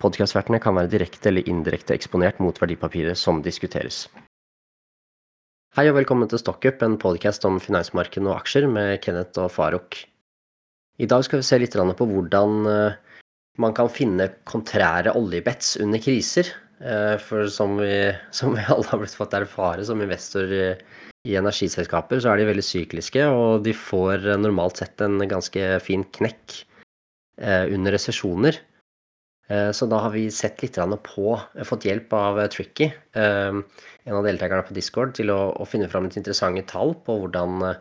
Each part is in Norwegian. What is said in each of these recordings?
Podkastvertene kan være direkte eller indirekte eksponert mot verdipapiret som diskuteres. Hei og velkommen til Stockup, en podkast om finansmarkedene og aksjer med Kenneth og Farouk. I dag skal vi se litt på hvordan eh, man kan finne kontrære oljebets under kriser. Eh, for som vi, som vi alle har blitt fått erfare som investor i energiselskaper, så er de veldig sykliske, og de får normalt sett en ganske fin knekk eh, under resesjoner. Eh, så da har vi sett litt på, eh, fått hjelp av eh, Tricky, en av deltakerne på Discord, til å, finne fram et interessante tall på hvordan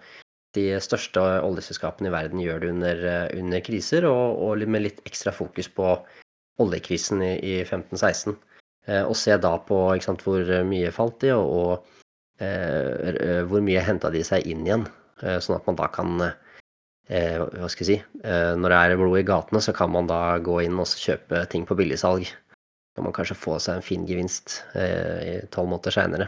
de største oljeselskapene i verden gjør det under, under kriser, og, og, med litt ekstra fokus på oljekrisen i, i 15-16. Og se da på sant, hvor mye falt de, og, og hvor mye henta de seg inn igjen. Sånn at man da kan hva skal jeg si eh, Når det er blod i gatene, så kan man da gå inn og kjøpe ting på billigsalg. Kan man kanskje få seg en fin gevinst eh, tolv måneder seinere.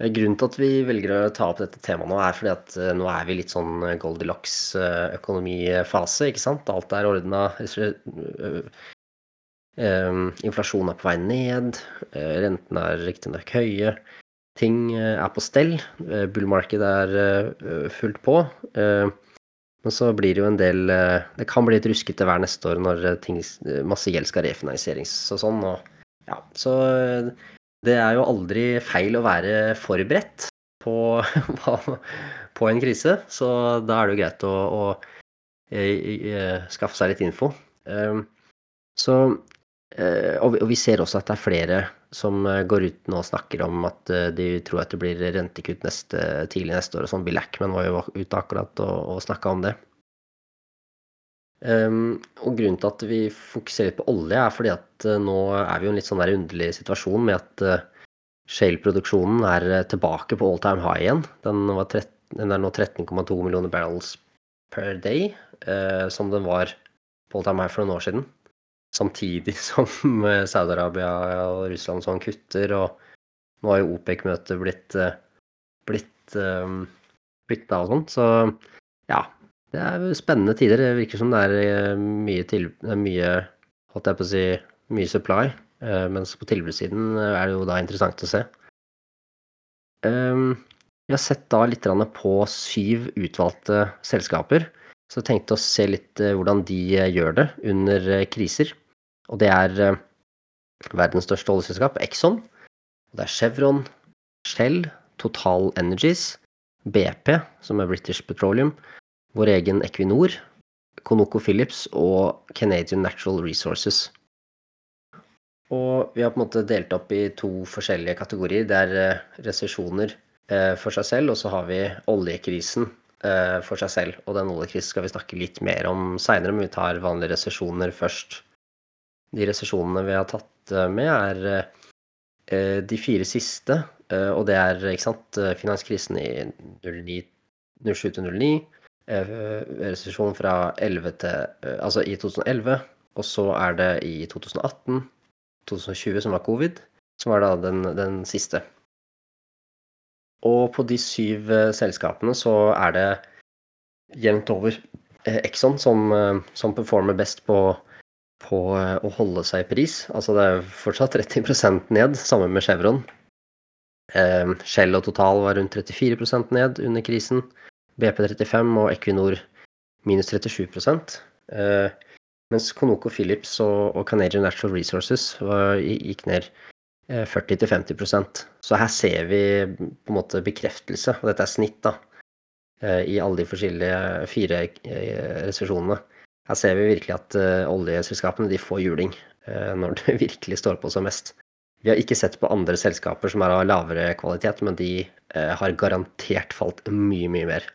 Eh, grunnen til at vi velger å ta opp dette temaet nå, er fordi at eh, nå er vi litt sånn Goldilocks-økonomifase, ikke sant. Alt er ordna. Inflasjonen er på vei ned. Rentene er riktignok høye ting eh, er på stell. Eh, Bull-markedet er eh, fullt på. Men så blir det jo en del Det kan bli et ruskete hver neste år når ting, masse gjeld skal refinansieres og sånn. Og, ja, så det er jo aldri feil å være forberedt på, på en krise. Så da er det jo greit å, å, å skaffe seg litt info. Så Og vi ser også at det er flere som eh, går ut nå og snakker om at eh, de tror at det blir rentekutt neste, tidlig neste år og sånn. Bill Ackman var jo ute akkurat og, og snakka om det. Um, og grunnen til at vi fokuserer litt på olje, er fordi at nå er vi jo i en litt sånn der underlig situasjon med at uh, shale-produksjonen er tilbake på all time high igjen. Den, 13, den er nå 13,2 millioner barrels per day, uh, som den var på all time high for noen år siden samtidig som eh, Saudi-Arabia og Russland sånn kutter, og nå har jo OPEC-møtet blitt, eh, blitt um, flytta og sånn. Så ja, det er spennende tider. Det virker som det er mye, til, mye holdt jeg på å si, mye supply. Mens på tilbudssiden er det jo da interessant å se. Um, vi har sett da litt på syv utvalgte selskaper. Så jeg tenkte å se litt hvordan de gjør det under kriser. Og det er eh, verdens største oljeselskap, Exxon. Det er Chevron, Shell, Total Energies, BP, som er British Petroleum, vår egen Equinor, Conoco Phillips og Canadian Natural Resources. Og vi har på en måte delt opp i to forskjellige kategorier. Det er eh, resesjoner eh, for seg selv, og så har vi oljekrisen for seg selv. Og den oljekrisen skal vi snakke litt mer om seinere, men vi tar vanlige resesjoner først de resesjonene vi har tatt eh, med, er eh, de fire siste. Eh, og det er ikke sant, finanskrisen i 07-09, resesjon fra 11 til, altså i 2011, og så er det i 2018, 2020, som var covid, som var da den, den siste. Og på de syv selskapene så er det jevnt over Exxon som, som performer best på på eh, å holde seg i pris. Altså det er fortsatt 30% ned, sammen med Chevron. Eh, Shell og Total var rundt 34% ned under krisen. BP35 og Equinor minus 37 eh, Mens Conoco Phillips og, Canadian Natural Resources gikk ned 40-50% Så her ser vi på en måte bekreftelse, og dette er snitt, da, i alle de forskjellige fire resesjonene. Her ser vi virkelig at uh, oljeselskapene de får juling uh, når det virkelig står på som mest. Vi har ikke sett på andre selskaper som er av lavere kvalitet, men de uh, har garantert falt mye, mye mer.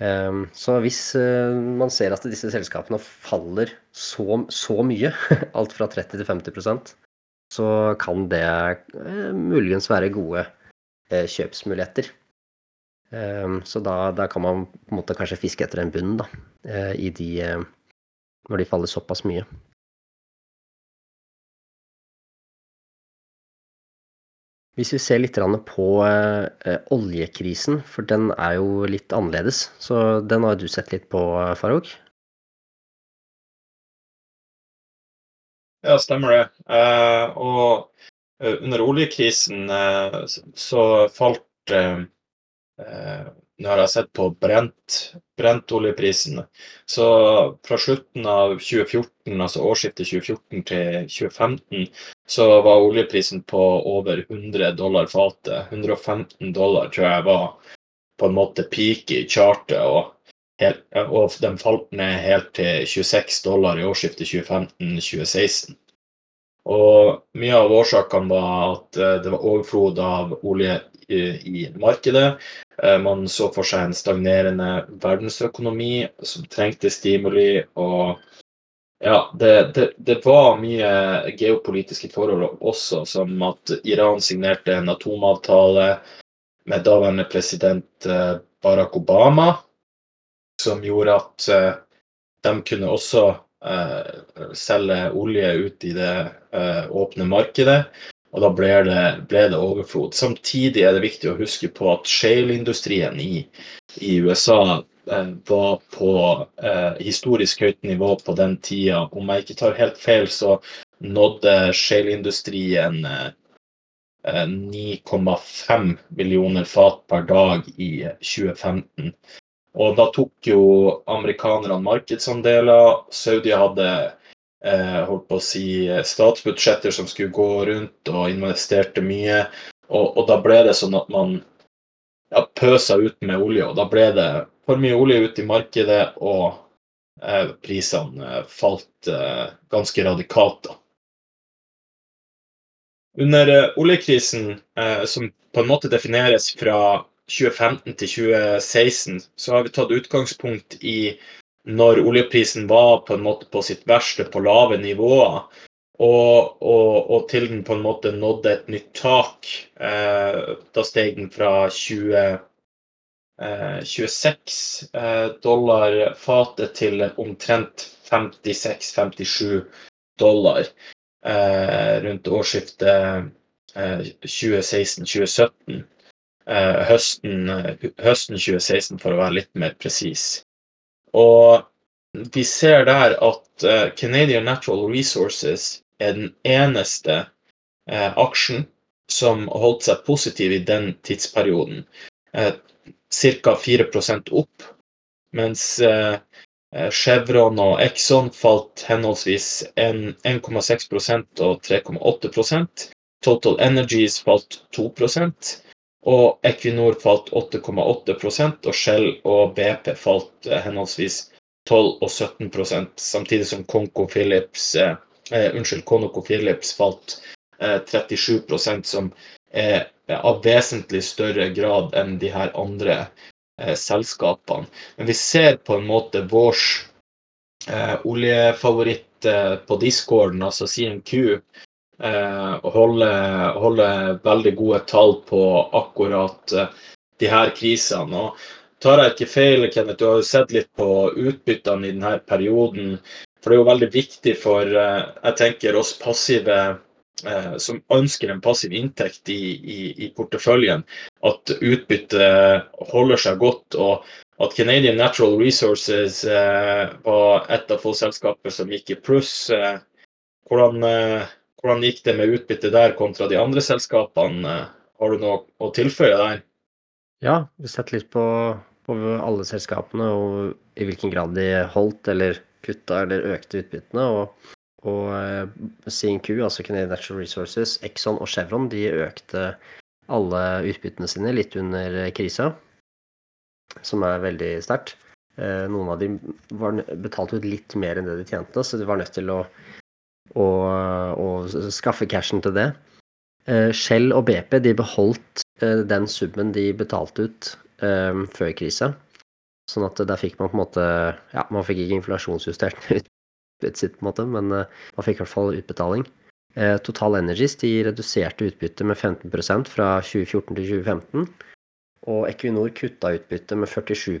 Um, så hvis man ser at disse selskapene faller så, så mye, alt fra 30 til 50% så kan det eh, muligens være gode eh, kjøpsmuligheter. Eh, så da, da, kan man på en måte kanskje fiske etter en bunn, da, eh, i de eh, Når de faller såpass mye. Hvis vi ser litt på eh, oljekrisen, for den er jo litt annerledes. Så den har du sett litt på, Farouk? Ja, stemmer det. Og under oljekrisen så falt eh, jeg Nå har sett på brent, brentoljeprisen. Så fra slutten av 2014, altså årsskiftet 2014 til 2015, så var oljeprisen på over 100 dollar fatet. 115 dollar tror jeg var på en måte peak i chartet. og og den falt ned helt til 26 dollar i årsskiftet 2015-2016. Og mye av årsakene var at eh, det var overflod av olje i markedet. Eh, man så for seg en stagnerende verdensøkonomi som trengte stimuli. og ja, det, det, det, var mye geopolitiske forhold også, som at Iran signerte en atomavtale med daværende president eh, Barack Obama som gjorde at eh, de kunne også uh, selge olje ut i det uh, åpne markedet. Og da ble det, ble det, overflod. Samtidig er det viktig å huske på at shale-industrien i, i, USA eh, var på eh, historisk høyt nivå på den tida. Om jeg ikke tar helt feil, så nådde shale-industrien 9,5 millioner fat per dag i 2015. Og da tok jo amerikanerne markedsandeler. Saudi hadde eh, holdt på å si statsbudsjetter som skulle gå rundt og investerte mye. Og, og da ble det sånn at man ja, pøsa ut med olje, og da ble det for mye olje ut i markedet, og eh, prisene eh, falt eh, ganske radikalt. da. Under eh, oljekrisen, eh, som på en måte defineres fra 2015 til 2016 så har vi tatt utgangspunkt i når oljeprisen var på en måte på sitt verste, på lave nivåer. Og, og, og til den på en måte nådde et nytt tak. Eh, da steg den fra 20, eh, 26 eh, dollar fatet til omtrent 56-57 dollar eh, rundt årsskiftet 2016-2017. Eh, Eh, høsten, høsten 2016, for å være litt mer presis. Og vi ser der at eh, Canadian Natural Resources er den eneste eh, aksjen som holdt seg positiv i den tidsperioden. Ca. 4% opp, mens Chevron og Exxon falt henholdsvis 1,6% og 3,8% Total Energies falt 2 og Equinor falt 8,8% og Shell og BP falt eh, henholdsvis 12 og 17% samtidig som Konko Philips, eh, eh, unnskyld, Conoco Philips falt eh, 37% som er av vesentlig større grad enn de her andre eh, selskapene. Men vi ser på en måte vår eh, oljefavoritt på discorden, altså CNQ, og holde, holder, veldig gode tall på akkurat eh, de her krisene. Og tar jeg ikke feil, Kenneth, du har jo sett litt på utbyttene i denne perioden. For det er jo veldig viktig for eh, jeg tenker oss passive som ønsker en passiv inntekt i, i, i porteføljen, at utbyttet holder seg godt. og at Canadian Natural Resources var et av få selskaper som gikk i pluss. hvordan, hvordan gikk det med utbytte der kontra de andre selskapene? Har du noe å tilføye der? Ja, vi setter litt på, på alle selskapene og i hvilken grad de holdt eller kutta eller økte utbyttene. Og, og eh, CNQ, altså Canadian Natural Resources, Exxon og Chevron, de økte alle utbyttene sine litt under krisa, som er veldig sterkt. Eh, noen av dem betalte ut litt mer enn det de tjente, så de var nødt til å og, og skaffe cashen til det. Eh, Shell og BP de beholdt eh, den summen de betalte ut um, før krisa. Sånn at der fikk man på en måte Ja, man fikk ikke inflasjonsjustert utbyttet sitt, på en måte, men man fikk i hvert fall utbetaling. Eh, Total Energies de reduserte utbyttet med 15% fra 2014 til 2015. Og Equinor kutta utbyttet med 47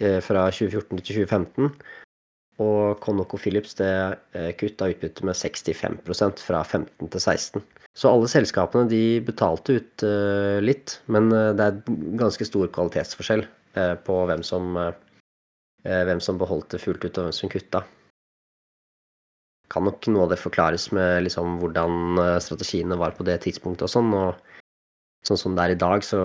eh, fra 2014 til 2015. Og ConocoPhillips det eh, kutta utbyttet med 65% fra 15 til 16. Så alle selskapene de betalte ut uh, litt, men uh, det er ganske stor kvalitetsforskjell på hvem som, hvem som beholdt det fullt ut, og hvem som kutta kan nok noe av det forklares med liksom hvordan eh, strategiene var på det tidspunktet og sånn. og Sånn som det er i dag, så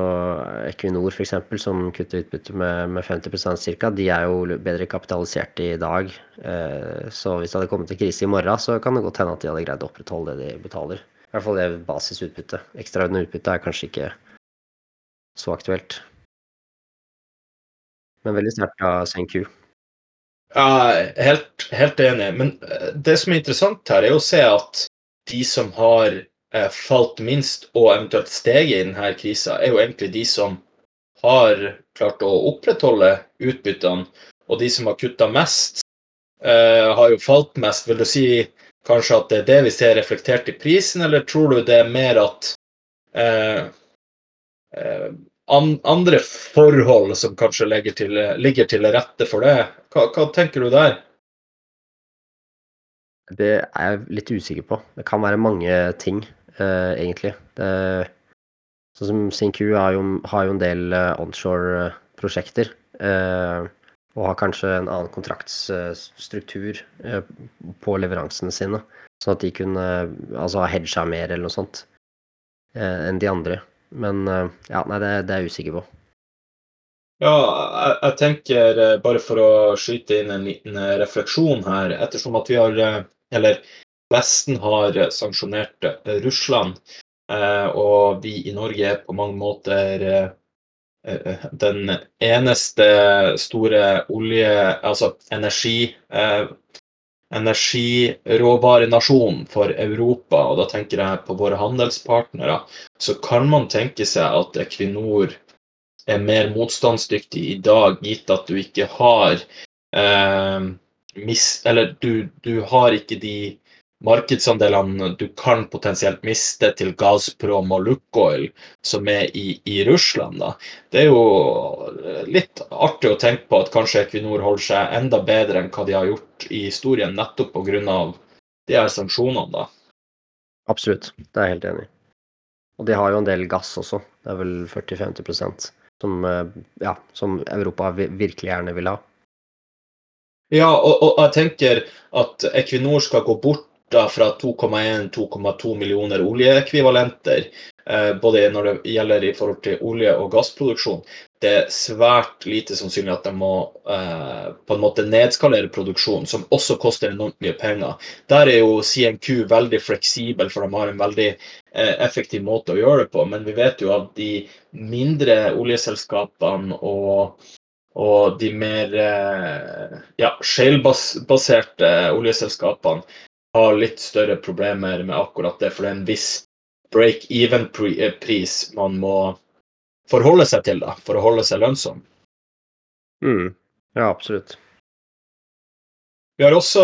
Equinor f.eks., som kutter utbytte med, med 50% ca., de er jo bedre kapitalisert i dag. Eh, så hvis det hadde kommet til krise i morgen, så kan det godt hende at de hadde greid å opprettholde det de betaler. I hvert fall det basisutbyttet. Ekstraordinært utbytte er kanskje ikke så aktuelt. Men veldig sterkt av Senku. Ja, helt, helt enig. Men eh, det som er interessant her, er å se at de som har falt minst og eventuelt steget i denne krisa, er jo egentlig de som har klart å opprettholde utbyttene. Og de som har kutta mest, eh, har jo falt mest. Vil du si kanskje at det er det vi ser reflektert i prisen, eller tror du det er mer at eh, eh an, andre forhold som kanskje til, ligger til rette for det. Hva, hva, tenker du der? Det er jeg litt usikker på. Det kan være mange ting, egentlig. Det, sånn som SINQ har har jo en del uh, onshore-prosjekter. Uh, og har kanskje en annen kontraktsstruktur på leveransene sine. Sånn at de kunne altså, ha hedga mer eller noe sånt enn de andre. Men eh, ja, nei, det, det er jeg usikker på. Ja, jeg, jeg, tenker eh, bare for å skyte inn en liten eh, refleksjon her. Ettersom at vi har, eller Vesten har sanksjonert Russland, og vi i Norge er på mange måter den eneste store olje... Altså energi energiråvarenasjon for Europa, og da tenker jeg på våre handelspartnere, så kan man tenke seg at Equinor er mer motstandsdyktig i dag, gitt at du ikke har eh, mis, Eller du, du har ikke de markedsandelene du kan potensielt miste til Gazprom og Lukoil, som er i, i, Russland. Da. Det er jo litt artig å tenke på at kanskje Equinor holder seg enda bedre enn hva de har gjort i historien, nettopp pga. de her sanksjonene. da. Absolutt, det er jeg helt enig i. Og de har jo en del gass også. Det er vel 40-50% som, eh, ja, som Europa virkelig gjerne vil ha. Ja, og, og, jeg tenker at Equinor skal gå bort da fra 2,1-2,2 millioner oljeekvivalenter, eh, både når det gjelder i forhold til olje- og gassproduksjon. Det er svært lite sannsynlig at de må eh, på en måte nedskalere produksjonen, som også koster enormt mye penger. Der er jo CNQ veldig fleksibel, for de har en veldig eh, effektiv måte å gjøre det på. Men vi vet jo at de mindre oljeselskapene og og de mer ja, shale-baserte oljeselskapene har litt større problemer med akkurat det, for det er en viss break-even-pris man må forholde seg til da, for å holde seg lønnsom. Mm. Ja, absolutt. Vi har også,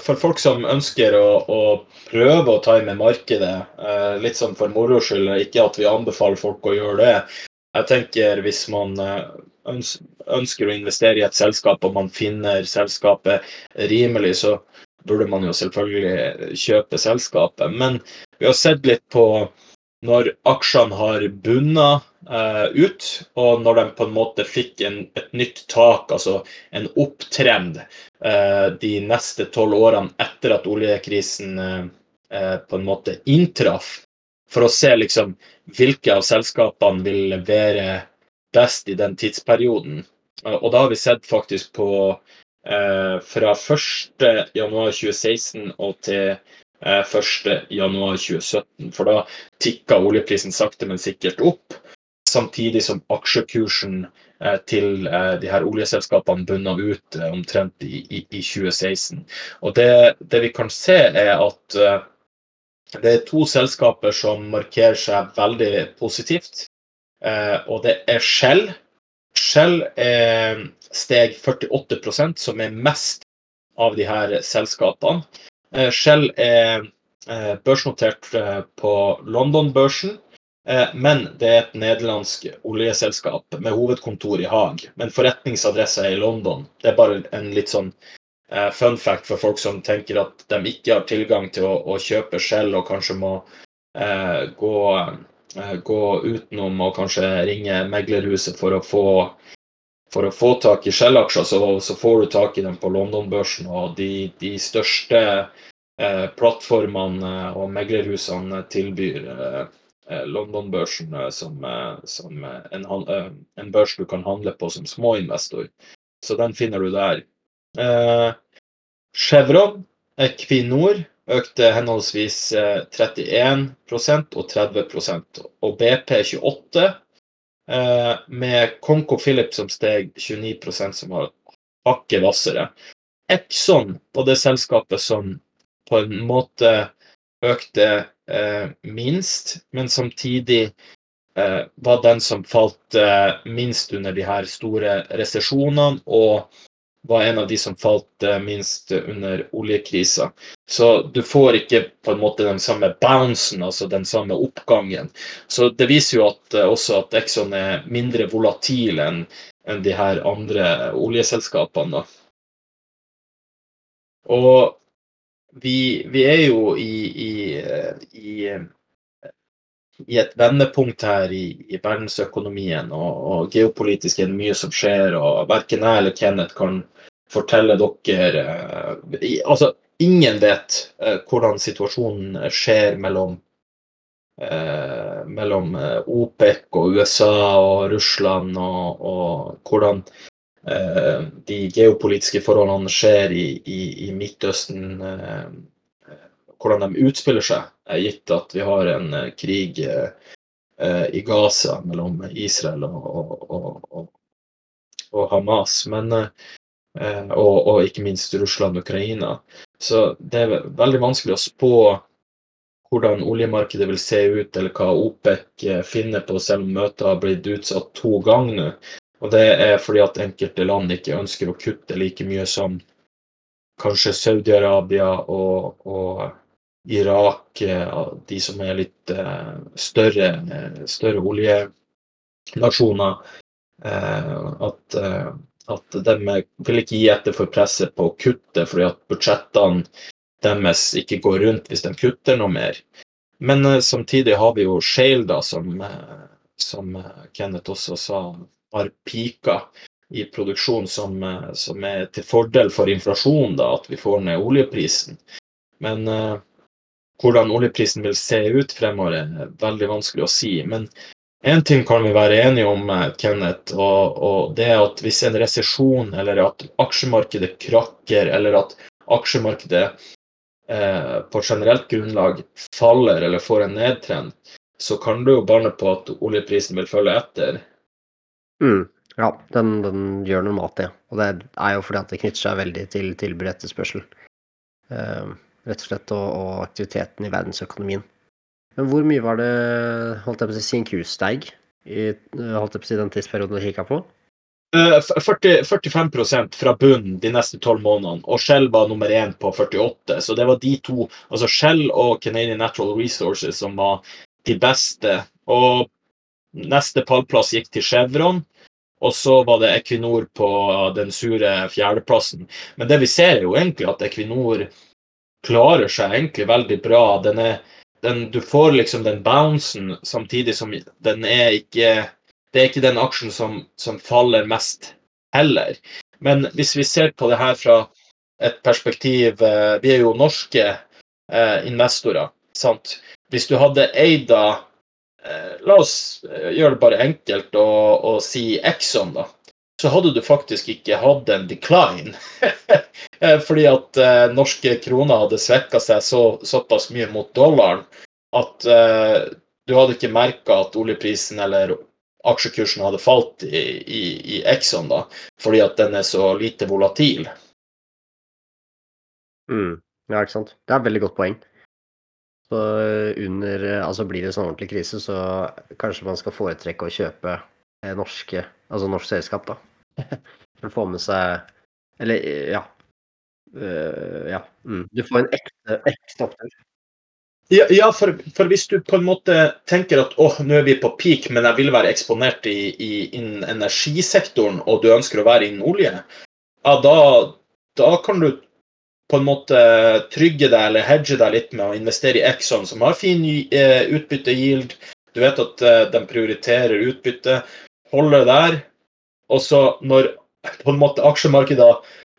for folk som ønsker å, å prøve å time markedet, eh, litt sånn for moro skyld, ikke at vi anbefaler folk å gjøre det. Jeg tenker hvis man eh, ønsker å investere i et selskap og man finner selskapet rimelig, så burde man jo selvfølgelig kjøpe selskapet. Men vi har sett litt på når aksjene har bunna eh, ut, og når de på en måte fikk en, et nytt tak, altså en opptrend, eh, de neste tolv årene etter at oljekrisen eh, på en måte inntraff, for å se liksom hvilke av selskapene vil levere best i den tidsperioden. Og da har vi sett faktisk på Eh, fra 1.1.2016 og til 1.1.2017. Eh, For da tikka oljeprisen sakte, men sikkert opp. Samtidig som aksjekursen eh, til de her oljeselskapene bunna ut omtrent i, i, i 2016. Og det, det, vi kan se, er at det er to selskaper som markerer seg veldig positivt. Og det er Shell Shell er steg 48% som er mest av de her selskapene. Eh, Shell er eh, børsnotert eh, på London-børsen. Men det er et nederlandsk oljeselskap med hovedkontor i Haag. Men forretningsadressa er i London. Det er bare en litt sånn fun fact for folk som tenker at de ikke har tilgang til å, å kjøpe Shell og kanskje må eh, gå, gå, utenom og kanskje ringe meglerhuset for å få, for å få tak i Shell-aksjer, så, så, får du tak i dem på London-børsen. Og de, de største eh, plattformene og meglerhusene tilbyr Eh, London-børsen eh, som, eh, som en, en, børs du kan handle på som småinvestor. Så den finner du der. Chevron, Equinor, økte henholdsvis 31% og 30% og BP 28 med Conco Philip som steg 29% som var hakket hvassere. Exxon var det selskapet som på en måte økte eh, minst, men samtidig eh, var den som falt eh, minst under de her store resesjonene, og var en av de som falt eh, minst under oljekrisa. Så du får ikke på en måte den samme bouncen, altså den samme oppgangen. Så det viser jo at, eh, også at Exxon er mindre volatil enn en de her andre oljeselskapene. Og vi, vi, er jo i, i, i, i et vendepunkt her i, i verdensøkonomien, og, og, geopolitisk er det mye som skjer. og Verken jeg eller Kenneth kan fortelle dere eh, Altså, ingen vet eh, hvordan situasjonen skjer mellom eh, mellom OPEC og USA og Russland, og, og hvordan Eh, de geopolitiske forholdene skjer i, i, i Midtøsten, eh, hvordan de utspiller seg, gitt at vi har en eh, krig i Gaza mellom Israel og, og, og, og Hamas, men, og, ikke minst Russland og Ukraina. Så det er veldig vanskelig å spå hvordan oljemarkedet vil se ut, eller hva OPEC finner på, selv om møtet har blitt utsatt to ganger nå. Og det er fordi at enkelte land ikke ønsker å kutte like mye som kanskje Saudi-Arabia og, og, Irak, de som er litt eh, større, større oljenasjoner. Eh, at, eh, at de vil ikke gi etter for presset på å kutte, fordi at budsjettene deres ikke går rundt hvis de kutter noe mer. Men samtidig har vi jo Shale, da, som, som Kenneth også sa, har pika i produksjon som, eh, som, er til fordel for inflasjon, da, at vi får ned oljeprisen. Men uh, hvordan oljeprisen vil se ut fremover, er veldig vanskelig å si. Men én ting kan vi være enige om, eh, Kenneth, og, og det er at hvis en resesjon, eller at aksjemarkedet krakker, eller at aksjemarkedet eh, på generelt grunnlag faller eller får en nedtrend, så kan du jo banne på at oljeprisen vil følge etter. Mm. Ja, den, den, gjør normalt det. Og det er jo fordi at det knytter seg veldig til tilbud etterspørsel. Uh, rett og slett, og, og, aktiviteten i verdensøkonomien. Men hvor mye var det holdt jeg på å si, CNQ steig i holdt jeg på å si, den tidsperioden du kikka på? 40, 45% fra bunnen de neste tolv månedene, og Shell var nummer én på 48. Så det var de to, altså Shell og Canadian Natural Resources, som var de beste. Og Neste pallplass gikk til Chevron. Og så var det Equinor på den sure fjerdeplassen. Men det vi ser, er jo egentlig at Equinor klarer seg egentlig veldig bra. Den er, den, du får liksom den bouncen samtidig som den er ikke Det er ikke den aksjen som, som faller mest heller. Men hvis vi ser på det her fra et perspektiv eh, Vi er jo norske eh, investorer, sant. Hvis du hadde eid av Eh, la oss eh, gjøre det bare enkelt og, og si Exxon, da. Så hadde du faktisk ikke hatt en decline. Eh, fordi at eh, norske kroner hadde svekka seg så, såpass mye mot dollaren at eh, du hadde ikke merka at oljeprisen eller aksjekursen hadde falt i, i, i Exxon, da, fordi at den er så lite volatil. Mm. Ja, ikke sant. Det er et veldig godt poeng. Så under Altså blir det sånn ordentlig krise, så kanskje man skal foretrekke å kjøpe norske, altså norsk selskap, da. For å få med seg Eller ja. Uh, ja. Mm. Du får en ekte, ekte opptur. Ja, ja for, for, hvis du på en måte tenker at åh, nå er vi på peak, men jeg vil være eksponert i, i, innen energisektoren, og du ønsker å være innen olje, ja, da, da kan du på en måte trygge deg eller hedge deg litt med å investere i Exxon, som har fin uh, utbytte-yield. Du vet at uh, de prioriterer utbytte. Holde der. Og så når på en måte aksjemarkedet,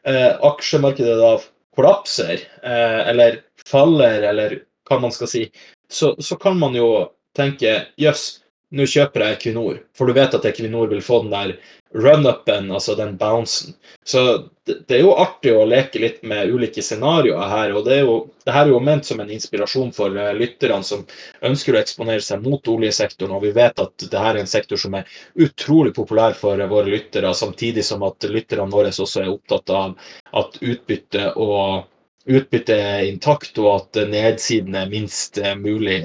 eh, aksjemarkedet da kollapser, eller faller, eller hva man skal si, så, så kan man jo tenke jøss, nå kjøper jeg Equinor, for du vet at Equinor vil få den der run-upen, altså den bouncen. Så det, det, er jo artig å leke litt med ulike scenarioer her. Og det, er jo, det her er jo ment som en inspirasjon for uh, lytterne som ønsker å eksponere seg mot oljesektoren. Og vi vet at det her er en sektor som er utrolig populær for uh, våre lyttere, samtidig som at lytterne våre også er opptatt av at utbytte og utbyttet er intakt, og at nedsiden er minst eh, mulig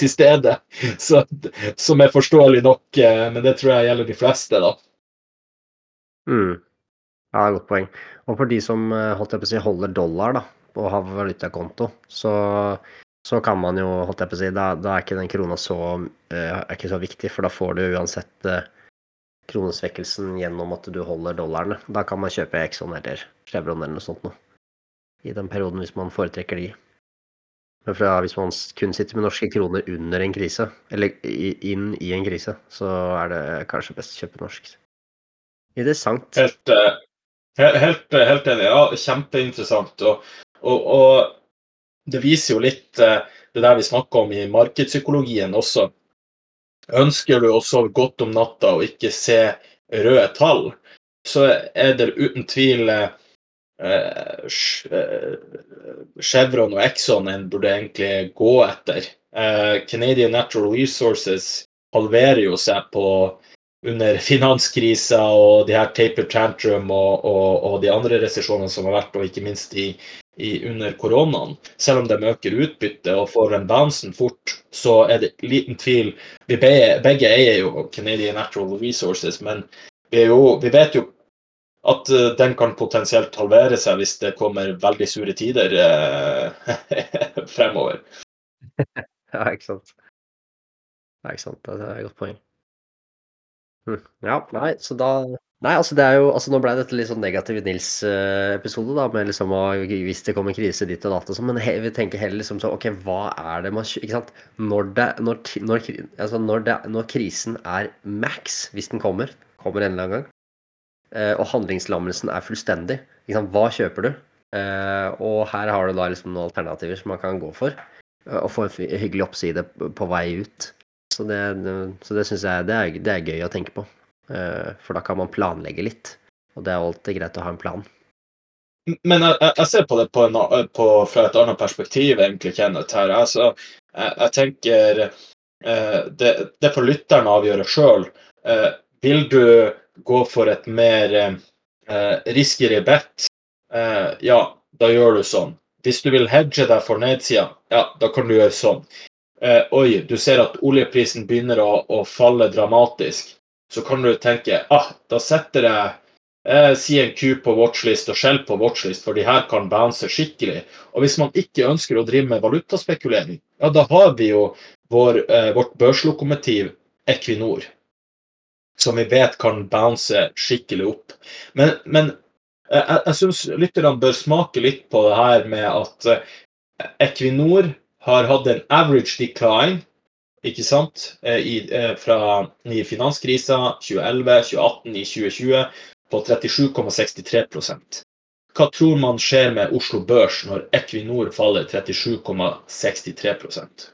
til stede. Så, som er forståelig nok, eh, men det tror jeg gjelder de fleste, da. Mm. Ja, godt poeng. Og for de som eh, si, holder dollar da, og har valutakonto, så, så kan man jo, holdt jeg på å si, da, da er ikke den krona så, er ikke så viktig, for da får du uansett kronesvekkelsen gjennom at du holder dollarene. Da kan man kjøpe Exxon eller Chevron eller noe sånt noe i den perioden hvis man foretrekker de. Men fra, hvis man kun sitter med norske kroner under en krise, eller inn i en krise, så er det kanskje best å kjøpe norsk. Interessant. Helt, eh, helt, eh, helt enig. Ja, kjempeinteressant. Og, og, og, det viser jo litt eh, det der vi snakker om i markedspsykologien også. Ønsker du å sove godt om natta og ikke se røde tall, så er det uten tvil Eh, Chevron og Exxon en burde egentlig gå etter. Eh, Canadian Natural Resources halverer jo seg på under finanskrisa og de her taper tantrum og, og, og de andre resesjonene som har vært, og ikke minst i, i under koronaen. Selv om de øker utbyttet og får en bouncen fort, så er det liten tvil. Vi begge, begge eier jo Canadian Natural Resources, men vi, jo, vi vet jo at uh, den kan potensielt halvere seg hvis det kommer veldig sure tider uh, fremover. ja, ikke sant. Ja, ikke sant. Det er et godt poeng. Hm. Ja, nei, så da Nei, altså det er jo altså Nå ble dette litt sånn negativ Nils-episode, da, med liksom å Hvis det kommer krise ditt og datt og sånn, men he, vi tenker heller liksom så OK, hva er det man Ikke sant. Når det Når, når, altså når, det, når krisen er max, hvis den kommer, kommer en eller annen gang, Eh, og handlingslammelsen er fullstendig. Hva kjøper du? Eh, og her har du da liksom noen alternativer som man kan gå for, eh, og få en hyggelig oppside på vei ut. Så det, så det syns jeg det er, det er, gøy å tenke på. For da kan man planlegge litt. Og det er alltid greit å ha en plan. Men jeg, jeg ser på det på en, på, fra et annet perspektiv, egentlig, Kenneth. her. Altså, jeg, jeg tenker det, det får lytterne avgjøre sjøl. Vil du gå for et mer eh, riskere bet, eh, ja, da gjør du sånn. Hvis du vil hedge deg for nedsida, ja, da kan du gjøre sånn. Eh, oi, du ser at oljeprisen begynner å, å, falle dramatisk. Så kan du tenke ah, da setter jeg eh, ku på watchlist og skjell på watchlist, for de her kan bounce skikkelig. Og hvis man ikke ønsker å drive med valutaspekulering, ja, da har vi jo vår, eh, vårt børslokomotiv Equinor som vi vet kan bounce skikkelig opp. Men, men eh, jeg, jeg syns lytterne bør smake litt på det her med at eh, Equinor har hatt en average decline ikke sant, eh, I, fra i finanskrisa 2011, 2018, i 2020 på 37,63% Hva tror man skjer med Oslo Børs når Equinor faller 37,63%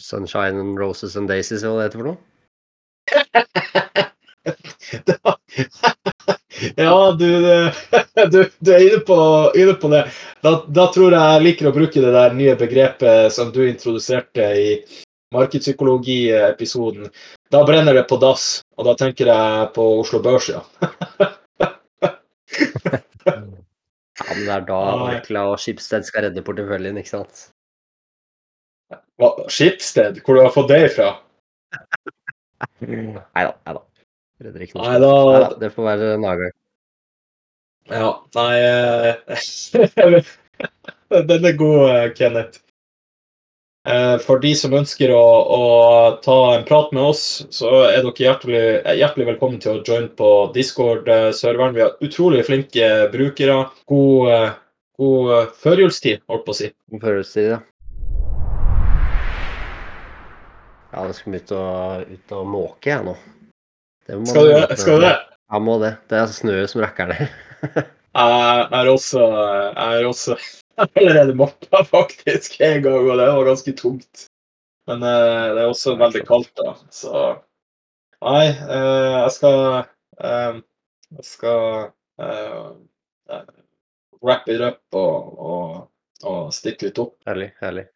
Sunshine and roses and daisies, hva det heter for noe? ja, du, du, du, er inne på, inne på det. Da, da, tror jeg jeg liker å bruke det der nye begrepet som du introduserte i markedspsykologi-episoden. Da brenner det på dass, og da tenker jeg på Oslo Børs, ja. ja, men det er da Orkla og Skipsted skal redde porteføljen, ikke sant? Hva, Skipsted? Hvor du har fått det ifra? Nei da. Nei da. Fredrik Norsen. Det får være nagel. Ja, nei eh, Den er god, eh, Kenneth. Eh, For de som ønsker å, å ta en prat med oss, så er dere hjertelig, hjertelig velkommen til å joine på Discord-serveren. Vi har utrolig flinke brukere. God, god førjulstid, holdt på å si. God førjulstid, i Ja, jeg skal ut og, ut og måke, jeg nå. Det Skal du, gjøre. skal du det? Ja, må det. Det er snø som rakkerne. Jeg er også, jeg er også allerede moppa faktisk en gang, og det var ganske tungt. Men uh, det er også veldig kaldt, da, så Nei, uh, jeg skal uh, Jeg skal wrap it up og, og, og stikke litt opp. herlig, herlig.